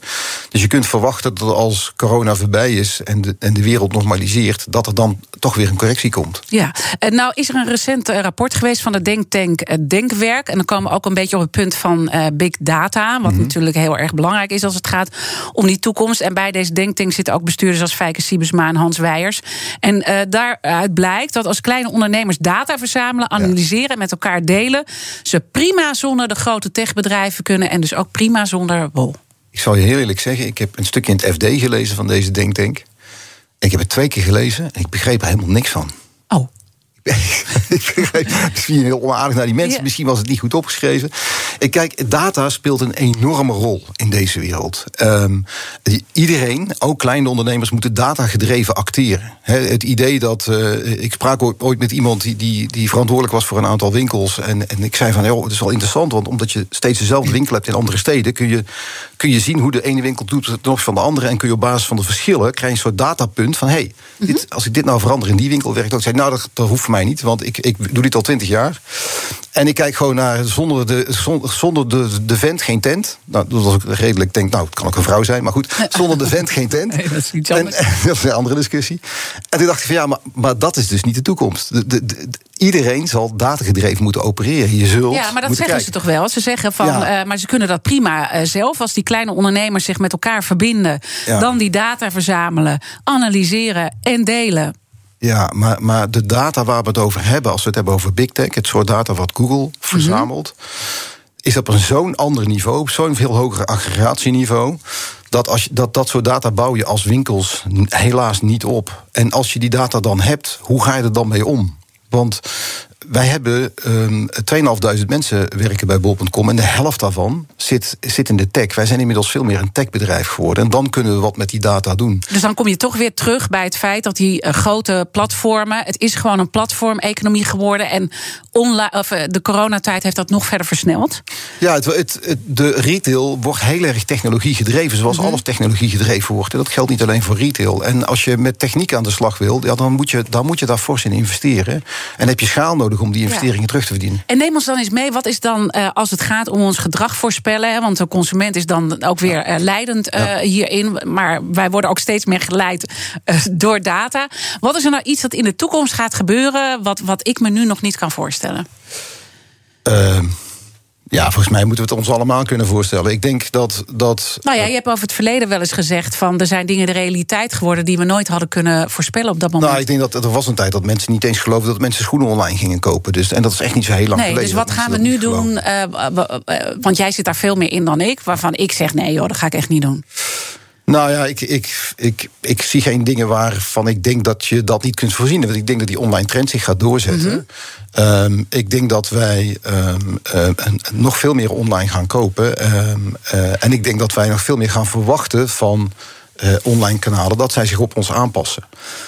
Dus je kunt verwachten dat als corona voorbij is en de, en de wereld normaliseert, dat er dan toch weer een correctie komt. Ja, Eh, nou is er een recent eh, rapport geweest van de denktank eh, Denkwerk. En dan komen we ook een beetje op het punt van eh, big data. Wat natuurlijk heel erg belangrijk is als het gaat om die toekomst. En bij deze denktank zitten ook bestuurders als Fijke Siebesma en Hans Weijers. En eh, daaruit blijkt dat als kleine ondernemers data verzamelen, analyseren en met elkaar delen, ze prima zonder de grote techbedrijven kunnen. En dus ook prima zonder wol. Ik zal je heel eerlijk zeggen, ik heb een stukje in het FD gelezen van deze denktank. Ik heb het twee keer gelezen en ik begreep er helemaal niks van. Misschien heel onaardig naar die mensen, Ja. misschien was het niet goed opgeschreven. Ik kijk, data speelt een enorme rol in deze wereld. Ehm, iedereen, ook kleine ondernemers, moeten datagedreven acteren. Hè, het idee dat. eh, ik sprak ooit, met iemand die, die, die verantwoordelijk was voor een aantal winkels. En, en ik zei van, joh, het is wel interessant, want omdat je steeds dezelfde winkel hebt in andere steden, kun je, kun je zien hoe de ene winkel doet ten opzichte van de andere. En kun je op basis van de verschillen krijg je een soort datapunt van hé, hey, dit, als ik dit nou verander in die winkel werkt ook. Zei, nou, dat, dat hoeft voor mij mij niet, want ik, ik doe dit al twintig jaar. En ik kijk gewoon naar zonder de, zonder de, de vent geen tent. Nou, dat was ook redelijk, denk, nou, het kan ook een vrouw zijn, maar goed. Zonder de vent geen tent. Nee, dat is iets En- dat is een andere discussie. En toen dacht ik van ja, maar, maar dat is dus niet de toekomst. De, de, de- iedereen zal datagedreven moeten opereren. Je zult Ja, maar dat zeggen kijken. ze toch wel? Ze zeggen van, Ja. eh, maar ze kunnen dat prima eh, zelf. Als die kleine ondernemers zich met elkaar verbinden, Ja. dan die data verzamelen, analyseren en delen. Ja, maar, maar de data waar we het over hebben, als we het hebben over big tech, het soort data wat Google verzamelt, is op een zo'n ander niveau, op zo'n veel hoger aggregatieniveau. Dat, als je, dat dat soort data bouw je als winkels helaas niet op. En als je die data dan hebt, hoe ga je er dan mee om? Want wij hebben ehm 2.500 mensen werken bij bol.com en de helft daarvan zit, zit in de tech. Wij zijn inmiddels veel meer een techbedrijf geworden. En dan kunnen we wat met die data doen. Dus dan kom je toch weer terug bij het feit dat die eh, grote platformen. Het is gewoon een platformeconomie geworden. En of, eh, de coronatijd heeft dat nog verder versneld. Ja, het, het, het- de retail wordt heel erg technologie gedreven, zoals Mhm. alles technologie gedreven wordt. En dat geldt niet alleen voor retail. En als je met techniek aan de slag wil, ja, dan, moet je, dan moet je daar fors in investeren. En heb je schaal nodig om die investeringen terug te verdienen. En neem ons dan eens mee, wat is dan eh, als het gaat om ons gedrag voorspellen? Hè, want de consument is dan ook weer eh, leidend eh, hierin. Maar wij worden ook steeds meer geleid door data. Wat is er nou iets dat in de toekomst gaat gebeuren, wat, wat ik me nu nog niet kan voorstellen? Ja, volgens mij moeten we het ons allemaal kunnen voorstellen. Ik denk dat. dat Nou ja, je hebt over het verleden wel eens gezegd van er zijn dingen de realiteit geworden die we nooit hadden kunnen voorspellen op dat moment. nou, ik denk dat er was een tijd dat mensen niet eens geloofden dat mensen schoenen online gingen kopen. Dus, en dat is echt niet zo heel lang Nee, geleden. dus wat gaan we nu doen? Eh, w- want jij zit daar veel meer in dan ik. Waarvan ik zeg: nee, joh, dat ga ik echt niet doen. Nou ja, ik, ik, ik, ik zie geen dingen waarvan ik denk dat je dat niet kunt voorzien. Want ik denk dat die online trend zich gaat doorzetten. Ehm, ik denk dat wij ehm, ehm, nog veel meer online gaan kopen. Eh, en ik denk dat wij nog veel meer gaan verwachten van. Eh, online kanalen, dat zij zich op ons aanpassen.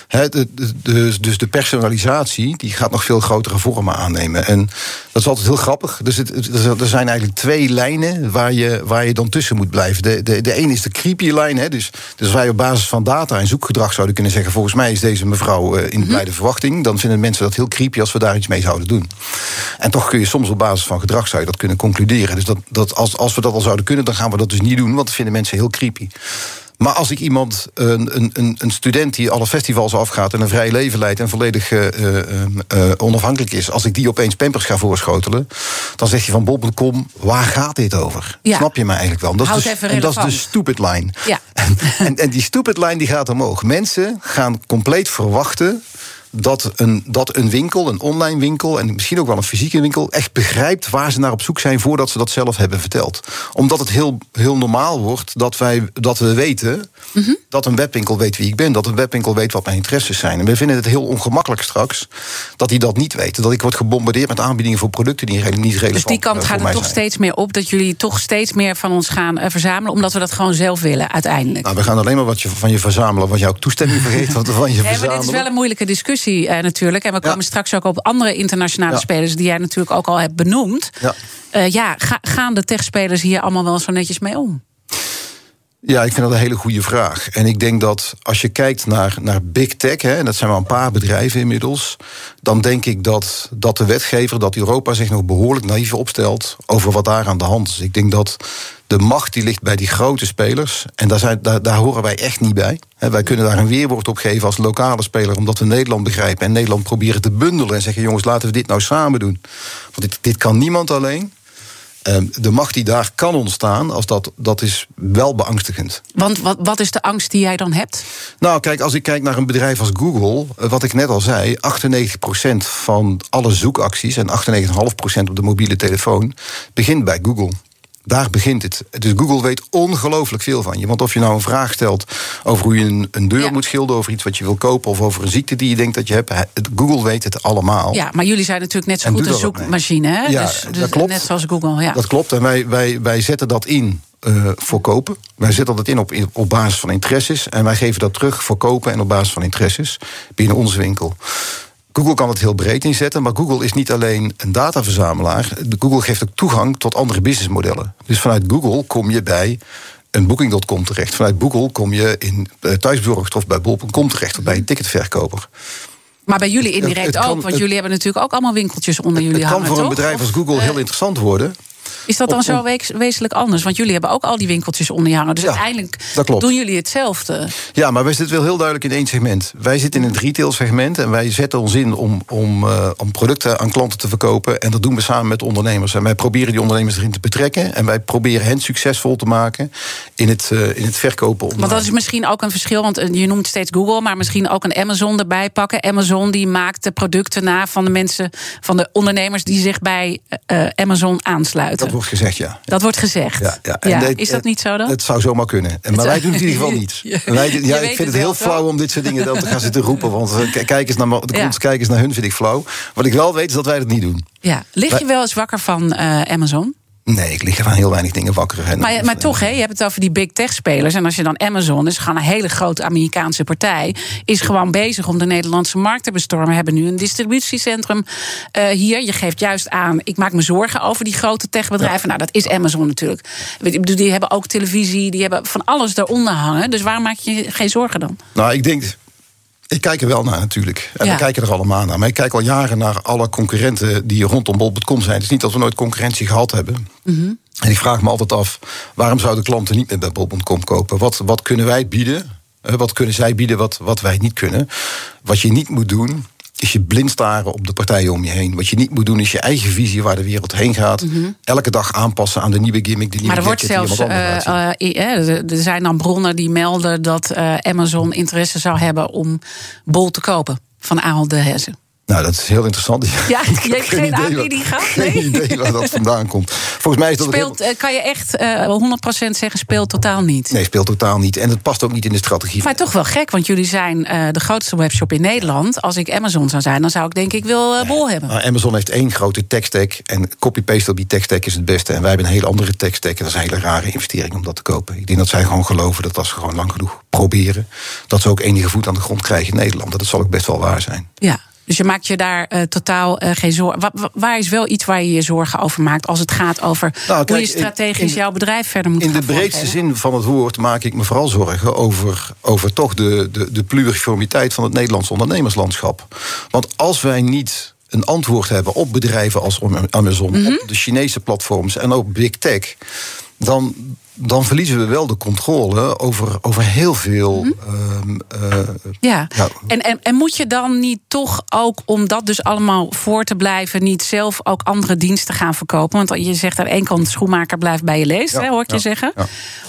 De, de- dus, de personalisatie die gaat nog veel grotere vormen aannemen. En dat is altijd heel grappig. Dus het, het- er zijn eigenlijk twee lijnen waar je, waar je dan tussen moet blijven. De, de, de ene is de creepy lijn. Hè, dus, dus wij op basis van data en zoekgedrag zouden kunnen zeggen... volgens mij is deze mevrouw eh, in blijde verwachting. Dan vinden mensen dat heel creepy als we daar iets mee zouden doen. En toch kun je soms op basis van gedrag zou je dat kunnen concluderen. Dus dat, dat als, als we dat al zouden kunnen, dan gaan we dat dus niet doen... want dat vinden mensen heel creepy. Maar als ik iemand, een, een, een- student die alle festivals afgaat en een vrij leven leidt en volledig eh, eh, eh, onafhankelijk is, als ik die opeens pampers ga voorschotelen, dan zegt hij van bol.com, waar gaat dit over? Ja. Snap je mij eigenlijk wel? Dat Houd is, de, even en dat is de stupid line. Ja. En, en, en die stupid line die gaat omhoog. Mensen gaan compleet verwachten dat een, dat een winkel, een online winkel en misschien ook wel een fysieke winkel, echt begrijpt waar ze naar op zoek zijn voordat ze dat zelf hebben verteld. Omdat het heel, heel normaal wordt dat, wij, dat we weten Mhm. dat een webwinkel weet wie ik ben, dat een webwinkel weet wat mijn interesses zijn. En we vinden het heel ongemakkelijk straks dat die dat niet weten. Dat ik word gebombardeerd met aanbiedingen voor producten die niet relevant Dus die kant eh, gaat er toch zijn. steeds meer op dat jullie toch steeds meer van ons gaan eh, verzamelen, omdat we dat gewoon zelf willen uiteindelijk. Nou, we gaan alleen maar wat je, van je verzamelen, wat ook toestemming vergeet wat van je Nee, maar verzamelen. dit is wel een moeilijke discussie eh, natuurlijk. En we komen Ja. straks ook op andere internationale Ja. spelers die jij natuurlijk ook al hebt benoemd. Ja. Eh, ja, ga- gaan de techspelers hier allemaal wel zo netjes mee om? Ja, ik vind dat een hele goede vraag. En ik denk dat als je kijkt naar, naar big tech, hè, en dat zijn maar een paar bedrijven inmiddels, dan denk ik dat, dat de wetgever, dat Europa zich nog behoorlijk naïef opstelt over wat daar aan de hand is. Ik denk dat de macht die ligt bij die grote spelers, en daar, zijn, daar, daar horen wij echt niet bij. Wij kunnen daar een weerwoord op geven als lokale speler, omdat we Nederland begrijpen en Nederland proberen te bundelen en zeggen: jongens, laten we dit nou samen doen. Want dit, dit kan niemand alleen. Ehm, de macht die daar kan ontstaan, als dat, dat is wel beangstigend. Want wat, wat is de angst die jij dan hebt? Nou, kijk, als ik kijk naar een bedrijf als Google, eh, wat ik net al zei, 98% van alle zoekacties en 98,5% op de mobiele telefoon begint bij Google. Daar begint het. Dus Google weet ongelooflijk veel van je. Want of je nou een vraag stelt over hoe je een, een deur Ja. moet schilderen, over iets wat je wil kopen, of over een ziekte die je denkt dat je hebt, Google weet het allemaal. Ja, maar jullie zijn natuurlijk net zo En goed een zoekmachine. Hè? Ja, dus, dat dus klopt. Net zoals Google. Ja. Dat klopt. En wij, wij, wij zetten dat in eh, voor kopen. Wij zetten dat in op, op basis van interesses. En wij geven dat terug voor kopen en op basis van interesses binnen onze winkel. Google kan het heel breed inzetten, maar Google is niet alleen een dataverzamelaar. Google geeft ook toegang tot andere businessmodellen. Dus vanuit Google kom je bij een Booking.com terecht. Vanuit Google kom je in eh, thuisbezorgd of bij bol.com terecht of bij een ticketverkoper. Maar bij jullie indirect Het- het kan- ook, want het- jullie hebben natuurlijk ook allemaal winkeltjes onder jullie Het kan voor een bedrijf als Google eh, heel interessant worden. Is dat dan op- zo wees- wezenlijk anders? Want jullie hebben ook al die winkeltjes onder je hangen. Dus Ja, uiteindelijk doen jullie hetzelfde. Ja, maar wij zitten wel heel duidelijk in één segment. Wij zitten in het retail segment en wij zetten ons in om, om, eh, om producten aan klanten te verkopen. En dat doen we samen met ondernemers. En wij proberen die ondernemers erin te betrekken. En wij proberen hen succesvol te maken in het, eh, in het verkopen. Want dat is misschien ook een verschil. Want eh, je noemt steeds Google, maar misschien ook een Amazon erbij pakken. Amazon die maakt de producten na van de mensen, van de ondernemers die zich bij Amazon aansluiten. Dat wordt gezegd, ja. Dat wordt gezegd. Ja, ja. Ja, En dit- is dat niet zo dan? Het zou zomaar kunnen. En, maar wij doen het in ieder geval niet. Wij, ja, ik vind het het heel flauw om dit soort dingen dan te gaan zitten roepen. Want eh, kijk eens naar, de Ja. naar hun, vind ik flauw. Wat ik wel weet is dat wij dat niet doen. Ja. Lig je wel eens wakker van eh, Amazon? Nee, ik lig er van heel weinig dingen wakker. En, Maar, maar toch, hè, je hebt het over die big tech spelers. En als je dan Amazon, is gewoon een hele grote Amerikaanse partij, is gewoon bezig om de Nederlandse markt te bestormen. We hebben nu een distributiecentrum eh, hier. Je geeft juist aan, ik maak me zorgen over die grote techbedrijven. Nou, dat is Amazon natuurlijk. Die hebben ook televisie, die hebben van alles eronder hangen. Dus waar maak je geen zorgen dan? Nou, ik denk. Ik kijk er wel naar natuurlijk. En Ja. we kijken er allemaal naar. Maar ik kijk al jaren naar alle concurrenten die rondom bol.com zijn. Het is niet dat we nooit concurrentie gehad hebben. Mhm. En ik vraag me altijd af, waarom zouden klanten niet meer bij bol.com kopen? Wat, wat kunnen wij bieden? Eh, Wat kunnen zij bieden wat, wat wij niet kunnen? Wat je niet moet doen, is je blind staren op de partijen om je heen. Wat je niet moet doen, is je eigen visie waar de wereld heen gaat. Elke dag aanpassen aan de nieuwe gimmick, de nieuwe Mhm. Maar er wordt zelfs, zien. eh, eh, er- zijn dan bronnen die melden dat eh, Amazon interesse zou hebben om Bol te kopen van Ahold de Hesse. Nou, dat is heel interessant. Ja, Ik je heb hebt geen idee waar- aanbieding gehad? Geen Nee? idee waar dat vandaan komt. Volgens mij is dat Speelt, eh, kan je echt eh 100% zeggen, speelt totaal niet. Nee, speelt totaal niet. En het past ook niet in de strategie. Maar toch wel gek, want jullie zijn eh, de grootste webshop in Nederland. Als ik Amazon zou zijn, dan zou ik denk ik wil eh, Bol hebben. Amazon heeft één grote tech-stack. En copy-paste op die tech-stack is het beste. En wij hebben een hele andere tech-stack. En dat is een hele rare investering om dat te kopen. Ik denk dat zij gewoon geloven dat als ze gewoon lang genoeg proberen... dat ze ook enige voet aan de grond krijgen in Nederland. Dat zal ook best wel waar zijn. Ja. Dus je maakt je daar eh, totaal eh, geen zorgen. Waar is wel iets waar je je zorgen over maakt als het gaat over Nou, hoe je strategisch in- jouw bedrijf verder moet In gaan de breedste zin van het woord maak ik me vooral zorgen over, over toch de, de, de pluriformiteit van het Nederlandse ondernemerslandschap. Want als wij niet een antwoord hebben op bedrijven als Amazon, Mhm. op de Chinese platforms en ook Big Tech, dan, dan verliezen we wel de controle over, over heel veel. ehm, eh, Ja, Ja. En, en, en moet je dan niet toch ook, om dat dus allemaal voor te blijven, niet zelf ook andere diensten gaan verkopen? Want je zegt aan één kant, schoenmaker blijft bij je leest, Ja, hè, hoor ik ja, je zeggen.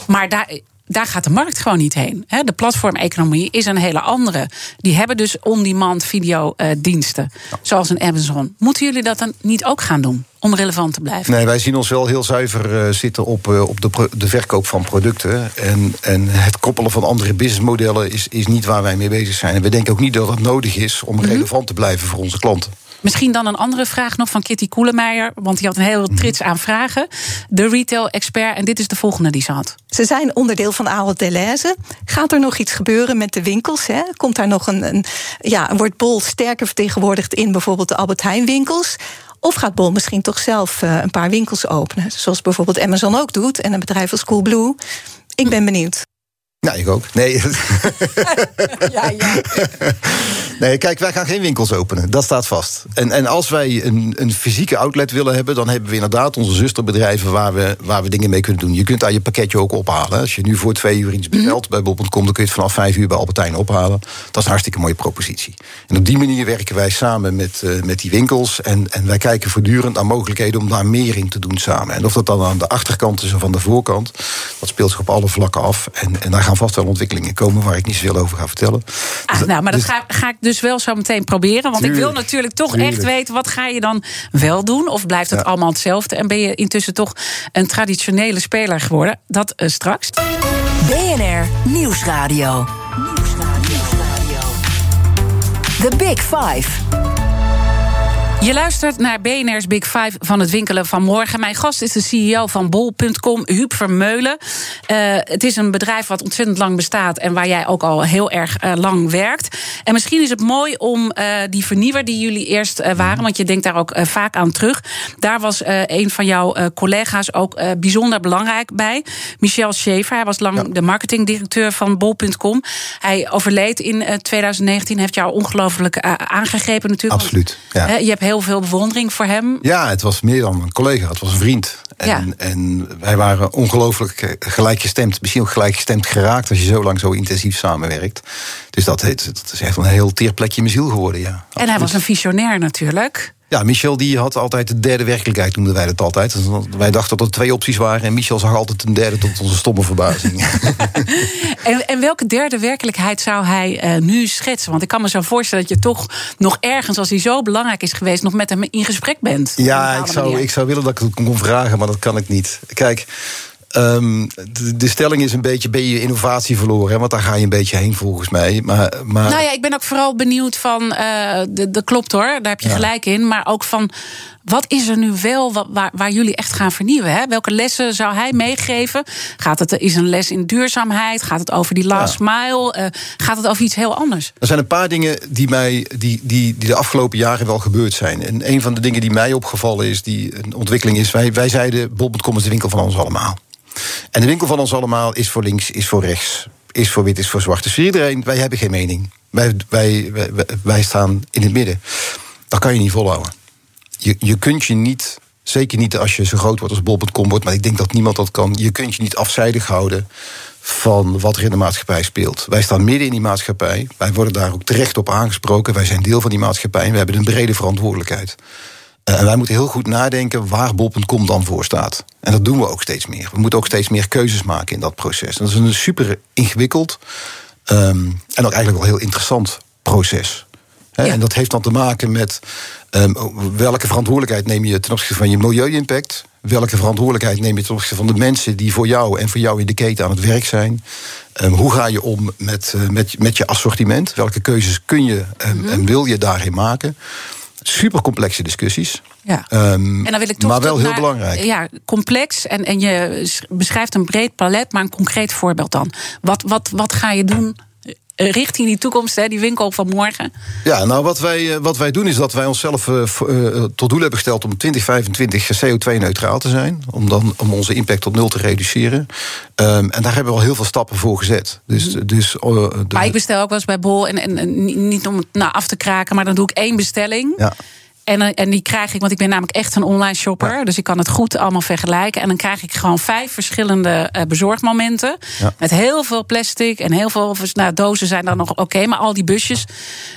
Maar daar, daar gaat de markt gewoon niet heen. De platformeconomie is een hele andere. Die hebben dus on-demand videodiensten, zoals een Amazon. Moeten jullie dat dan niet ook gaan doen, om relevant te blijven? Nee, wij zien ons wel heel zuiver eh, zitten op, eh, op de, de verkoop van producten. En, en het koppelen van andere businessmodellen is, is niet waar wij mee bezig zijn. En we denken ook niet dat het nodig is om relevant te blijven voor onze klanten. Misschien dan een andere vraag nog van Kitty Koelemeijer. Want die had een hele trits aan vragen. De retail-expert. En dit is de volgende die ze had. Ze zijn onderdeel van Ahold Delhaize. Gaat er nog iets gebeuren met de winkels? Hè? Komt daar nog een, een, ja, wordt Bol sterker vertegenwoordigd in bijvoorbeeld de Albert Heijn winkels? Of gaat Bol misschien toch zelf eh, een paar winkels openen? Zoals bijvoorbeeld Amazon ook doet en een bedrijf als Coolblue. Ik ben benieuwd. Ja, ik ook. Nee. Ja, ja. nee, kijk, wij gaan geen winkels openen. Dat staat vast. En, en als wij een, een fysieke outlet willen hebben, dan hebben we inderdaad onze zusterbedrijven waar we, waar we dingen mee kunnen doen. Je kunt daar je pakketje ook ophalen. Als je nu voor twee uur iets bestelt bij bol.com, dan kun je het vanaf vijf uur bij Albertijn ophalen. Dat is een hartstikke mooie propositie. En op die manier werken wij samen met, eh, met die winkels. En, en wij kijken voortdurend naar mogelijkheden om daar meer in te doen samen. En of dat dan aan de achterkant is of aan de voorkant, dat speelt zich op alle vlakken af. En, en daar gaan vast wel ontwikkelingen komen waar ik niet zoveel over ga vertellen. Ah, Dus- nou, maar dat dus- ga, ga ik dus wel zo meteen proberen. Want ik wil Tuurlijk, natuurlijk toch tuurlijk. echt weten... wat ga je dan wel doen? Of blijft het Ja. allemaal hetzelfde? En ben je intussen toch een traditionele speler geworden? Dat eh, straks. BNR Nieuwsradio. The Big Five. Je luistert naar BNR's Big Five van het winkelen van morgen. Mijn gast is de CEO van bol.com, Huub Vermeulen. Uh, het is een bedrijf wat ontzettend lang bestaat en waar jij ook al heel erg uh, lang werkt. En misschien is het mooi om uh, die vernieuwer die jullie eerst waren, want je denkt daar ook vaak aan terug. Daar was een van jouw collega's ook bijzonder belangrijk bij. Michel Schaefer, hij was lang ja. de marketingdirecteur van bol.com. Hij overleed in 2019, heeft jou ongelooflijk aangegrepen natuurlijk. Absoluut. Ja. je hebt heel veel bewondering voor hem. Ja, het was meer dan een collega, het was een vriend. En, Ja. en wij waren ongelooflijk gelijkgestemd, misschien ook gelijkgestemd geraakt als je zo lang zo intensief samenwerkt. Dus dat, heet, dat is echt een heel teer plekje in mijn ziel geworden, ja. En hij was een visionair natuurlijk. Ja, Michel die had altijd de derde werkelijkheid, noemden wij dat altijd. Dus wij dachten dat er twee opties waren en Michel zag altijd een derde tot onze stomme verbazing. En, en welke derde werkelijkheid zou hij eh, nu schetsen? Want ik kan me zo voorstellen dat je toch nog ergens, als hij zo belangrijk is geweest, nog met hem in gesprek bent. Ja, ik zou, manier. ik zou willen dat ik het kon vragen, maar dat kan ik niet. Kijk, ehm, de, de stelling is een beetje, ben je innovatie verloren? Hè? Want daar ga je een beetje heen volgens mij. Maar, maar Nou ja, ik ben ook vooral benieuwd van. eh de, de klopt hoor, daar heb je Ja. gelijk in. Maar ook van. Wat is er nu wel wa- waar, waar jullie echt gaan vernieuwen? Hè? Welke lessen zou hij meegeven? Gaat het, is een les in duurzaamheid? Gaat het over die last mile? Eh, gaat het over iets heel anders? er zijn een paar dingen die, mij, die, die, die de afgelopen jaren wel gebeurd zijn. En een van de dingen die mij opgevallen is, die een ontwikkeling is... wij, wij zeiden, bol.com is de winkel van ons allemaal. En de winkel van ons allemaal is voor links, is voor rechts... is voor wit, is voor zwart. Dus voor iedereen, wij hebben geen mening. Wij, wij, wij, staan in het midden. Dat kan je niet volhouden. Je, je kunt je niet, zeker niet als je zo groot wordt als bol.com wordt... maar ik denk dat niemand dat kan... je kunt je niet afzijdig houden van wat er in de maatschappij speelt. Wij staan midden in die maatschappij. Wij worden daar ook terecht op aangesproken. Wij zijn deel van die maatschappij en we hebben een brede verantwoordelijkheid. Uh, en wij moeten heel goed nadenken waar bol.com dan voor staat. En dat doen we ook steeds meer. We moeten ook steeds meer keuzes maken in dat proces. En dat is een super ingewikkeld um, en ook eigenlijk wel heel interessant proces. He, ja. En dat heeft dan te maken met um, welke verantwoordelijkheid neem je ten opzichte van je milieu-impact. Welke verantwoordelijkheid neem je ten opzichte van de mensen die voor jou en voor jou in de keten aan het werk zijn? Um, hoe ga je om met, uh, met, met je assortiment? Welke keuzes kun je um, mm -hmm. en wil je daarin maken? Super complexe discussies. Ja. Um, en dan wil ik toch maar wel heel naar, belangrijk. Ja, complex. En, en je beschrijft een breed palet, maar een concreet voorbeeld dan. Wat, wat, wat ga je doen richting die toekomst, hè, die winkel van morgen? Ja, nou wat wij, wat wij doen is dat wij onszelf uh, uh, tot doel hebben gesteld om 2025 CO2-neutraal te zijn. Om, dan, om onze impact tot nul te reduceren. Um, en daar hebben we al heel veel stappen voor gezet. Dus, dus, uh, de... Maar ik bestel ook wel eens bij Bol, en, en, en niet om het nou af te kraken, maar dan doe ik één bestelling. Ja. En, en die krijg ik, want ik ben namelijk echt een online shopper. Ja. Dus ik kan het goed allemaal vergelijken. En dan krijg ik gewoon vijf verschillende uh, bezorgmomenten. Ja. Met heel veel plastic en heel veel. Nou, dozen zijn dan nog oké. Okay, maar al die busjes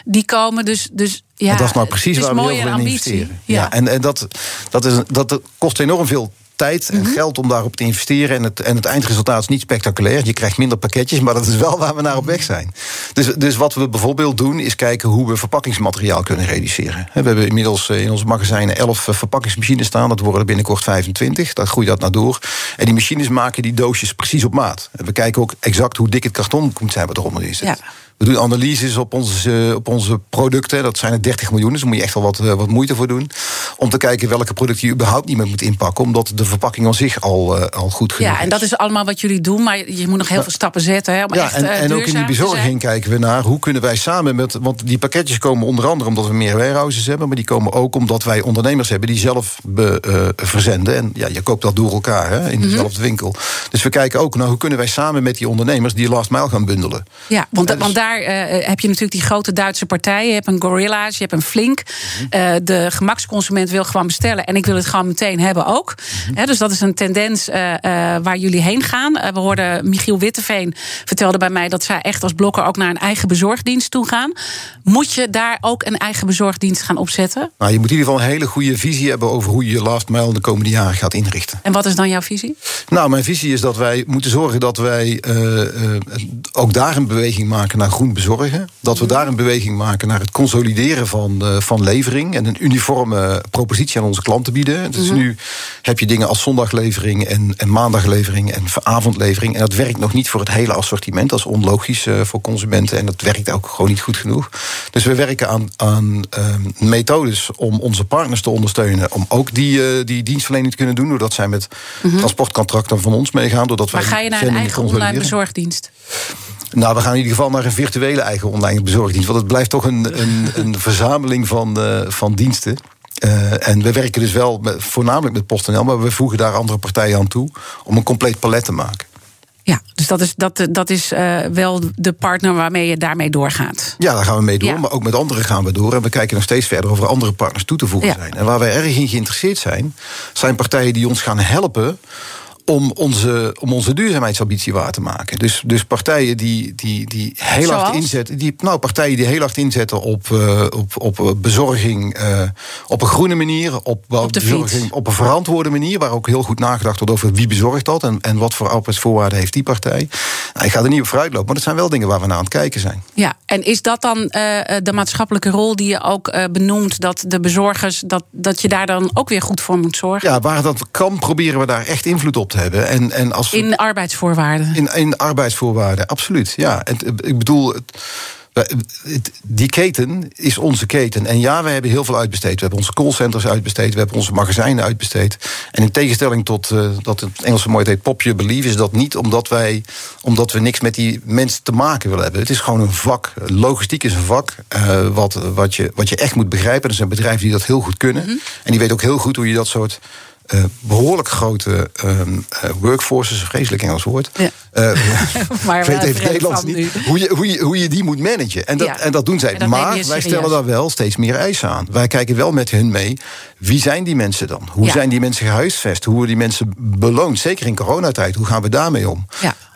die komen. Dus, dus ja. Dat is nou precies waar we heel veel in investeren. Ja, ja. en, en dat, dat, is, dat kost enorm veel tijd en mm -hmm. geld om daarop te investeren. En het, en het eindresultaat is niet spectaculair. Je krijgt minder pakketjes, maar dat is wel waar we naar op weg zijn. Dus, dus wat we bijvoorbeeld doen, is kijken hoe we verpakkingsmateriaal kunnen reduceren. We hebben inmiddels in onze magazijnen 11 verpakkingsmachines staan. Dat worden binnenkort 25. Dat groeit dat naar door. En die machines maken die doosjes precies op maat. We kijken ook exact hoe dik het karton moet zijn wat eronder is. Ja. We doen analyses op onze, op onze producten. Dat zijn er 30 miljoen, dus daar moet je echt wel wat, wat moeite voor doen. Om te kijken welke producten je überhaupt niet meer moet inpakken. Omdat de verpakking aan zich al, uh, al goed genoeg Ja, en dat is allemaal wat jullie doen. Maar je moet nog heel veel stappen zetten. Hè, om ja, echt, en, en ook in die bezorging kijken we naar hoe kunnen wij samen met. Want die pakketjes komen onder andere omdat we meer warehouses hebben. Maar die komen ook omdat wij ondernemers hebben die zelf be, uh, verzenden. En ja, je koopt dat door elkaar hè, in dezelfde mm -hmm. winkel. Dus we kijken ook naar hoe kunnen wij samen met die ondernemers die last mile gaan bundelen. Ja, want, dus, want daar heb je natuurlijk die grote Duitse partijen. Je hebt een Gorilla's, je hebt een Flink. Uh, de gemaksconsument wil gewoon bestellen. En ik wil het gewoon meteen hebben ook. He, dus dat is een tendens uh, waar jullie heen gaan. we hoorden Michiel Witteveen vertelde bij mij... dat zij echt als blokker ook naar een eigen bezorgdienst toe gaan. Moet je daar ook een eigen bezorgdienst gaan opzetten? Nou, je moet in ieder geval een hele goede visie hebben... over hoe je je last mile de komende jaren gaat inrichten. En wat is dan jouw visie? Nou, mijn visie is dat wij moeten zorgen dat wij ook daar een beweging maken naar groen bezorgen. Dat we daar een beweging maken naar het consolideren van, uh, van levering en een uniforme propositie aan onze klanten bieden. Dus mm -hmm. nu heb je dingen als zondaglevering en, en maandaglevering en avondlevering. En dat werkt nog niet voor het hele assortiment. Dat is onlogisch uh, voor consumenten. En dat werkt ook gewoon niet goed genoeg. Dus we werken aan, aan ehm, methodes om onze partners te ondersteunen. Om ook die, die dienstverlening te kunnen doen. Doordat zij met transportcontracten van ons meegaan. Doordat maar wij ga je naar een eigen online bezorgdienst? Nou, we gaan in ieder geval naar een virtuele eigen online bezorgdienst. Want het blijft toch een, een, een verzameling van, uh, van diensten. Uh, en we werken dus wel met, voornamelijk met PostNL, maar we voegen daar andere partijen aan toe om een compleet palet te maken. Ja, dus dat is, dat, dat is uh, wel de partner waarmee je daarmee doorgaat. Ja, daar gaan we mee door, ja. maar ook met anderen gaan we door. En we kijken nog steeds verder of er andere partners toe te voegen ja. zijn. En waar wij erg in geïnteresseerd zijn, zijn partijen die ons gaan helpen om onze, om onze duurzaamheidsambitie waar te maken. Dus, dus partijen die, die, die heel Zoals? hard inzetten. Die, nou, partijen die heel hard inzetten op, uh, op, op bezorging uh, op een groene manier, op, op, de bezorging fiets. op een verantwoorde manier, waar ook heel goed nagedacht wordt over wie bezorgt dat en, en wat voor arbeidsvoorwaarden heeft die partij. Nou, ik ga er niet op vooruit lopen, maar dat zijn wel dingen waar we naar aan het kijken zijn. Ja, en is dat dan uh, de maatschappelijke rol die je ook benoemt, dat de bezorgers, dat, dat je daar dan ook weer goed voor moet zorgen? Ja, waar dat kan, proberen we daar echt invloed op te hebben. En, en als we, in arbeidsvoorwaarden? In, in arbeidsvoorwaarden, absoluut. Ja, en, ik bedoel. Die keten is onze keten. En ja, we hebben heel veel uitbesteed. We hebben onze callcenters uitbesteed. We hebben onze magazijnen uitbesteed. En in tegenstelling tot uh, dat het Engelse mooi heet pop believe... is dat niet omdat, wij, omdat we niks met die mensen te maken willen hebben. Het is gewoon een vak. Logistiek is een vak uh, wat, wat, je, wat je echt moet begrijpen. Er zijn bedrijven die dat heel goed kunnen. Mm -hmm. En die weten ook heel goed hoe je dat soort uh, behoorlijk grote um, uh, workforces, een vreselijk Engels woord. Ja. Uh, maar ik weet even het Nederlands niet. Hoe je, hoe, je, hoe je die moet managen. En dat, ja. en dat doen zij. Dat maar wij stellen daar wel steeds meer eisen aan. Wij kijken wel met hun mee. Wie zijn die mensen dan? Hoe ja. zijn die mensen gehuisvest? Hoe worden die mensen beloond? Zeker in coronatijd. Hoe gaan we daarmee om?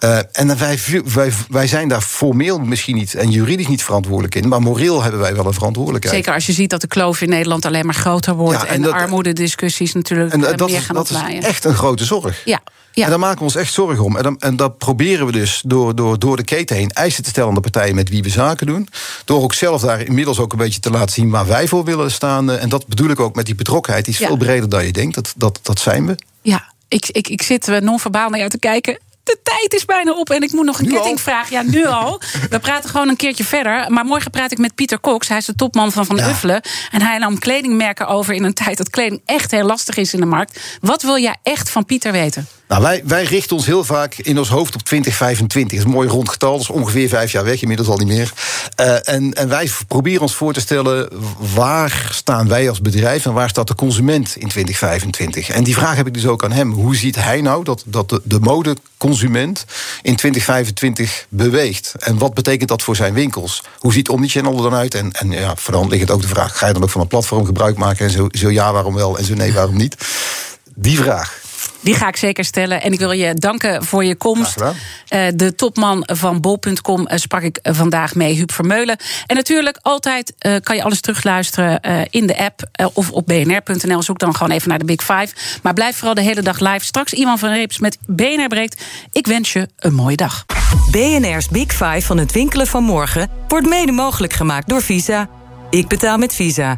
Uh, en wij, wij, wij zijn daar formeel misschien niet en juridisch niet verantwoordelijk in. Maar moreel hebben wij wel een verantwoordelijkheid. Zeker als je ziet dat de kloof in Nederland alleen maar groter wordt. Ja, en, en dat, de armoedediscussies natuurlijk en, uh, dat, meer gaan dat is echt een grote zorg. Ja. Ja. En daar maken we ons echt zorgen om. En, dan, en dat proberen we dus door, door, door de keten heen eisen te stellen aan de partijen met wie we zaken doen. Door ook zelf daar inmiddels ook een beetje te laten zien waar wij voor willen staan. En dat bedoel ik ook met die betrokkenheid. Die is ja. veel breder dan je denkt. Dat, dat, dat zijn we. Ja, ik, ik, ik zit non-verbaal naar jou te kijken de tijd is bijna op en ik moet nog een kettingvraag. Ja, nu al. We praten gewoon een keertje verder. Maar morgen praat ik met Pieter Cox. Hij is de topman van Van ja. Uffelen. En hij nam kledingmerken over in een tijd dat kleding echt heel lastig is in de markt. Wat wil jij echt van Pieter weten? Nou, wij, wij richten ons heel vaak in ons hoofd op 2025. Dat is een mooi rond getal, dat is ongeveer vijf jaar weg, inmiddels al niet meer. Uh, en, en wij proberen ons voor te stellen, waar staan wij als bedrijf... en waar staat de consument in 2025? En die vraag heb ik dus ook aan hem. Hoe ziet hij nou dat, dat de, de modeconsument in 2025 beweegt? En wat betekent dat voor zijn winkels? Hoe ziet Omnichannel er dan uit? En, en ja, voor ligt het ook de vraag, ga je dan ook van een platform gebruik maken? En zo, zo ja, waarom wel? En zo nee, waarom niet? Die vraag. Die ga ik zeker stellen. En ik wil je danken voor je komst. Uh, de topman van bol.com uh, sprak ik vandaag mee, Huub Vermeulen. En natuurlijk, altijd uh, kan je alles terugluisteren in de app of op bnr.nl. Zoek dan gewoon even naar de Big Five. Maar blijf vooral de hele dag live. Straks iemand van Reeps met BNR Breekt. Ik wens je een mooie dag. BNR's Big Five van het winkelen van morgen wordt mede mogelijk gemaakt door Visa. Ik betaal met Visa.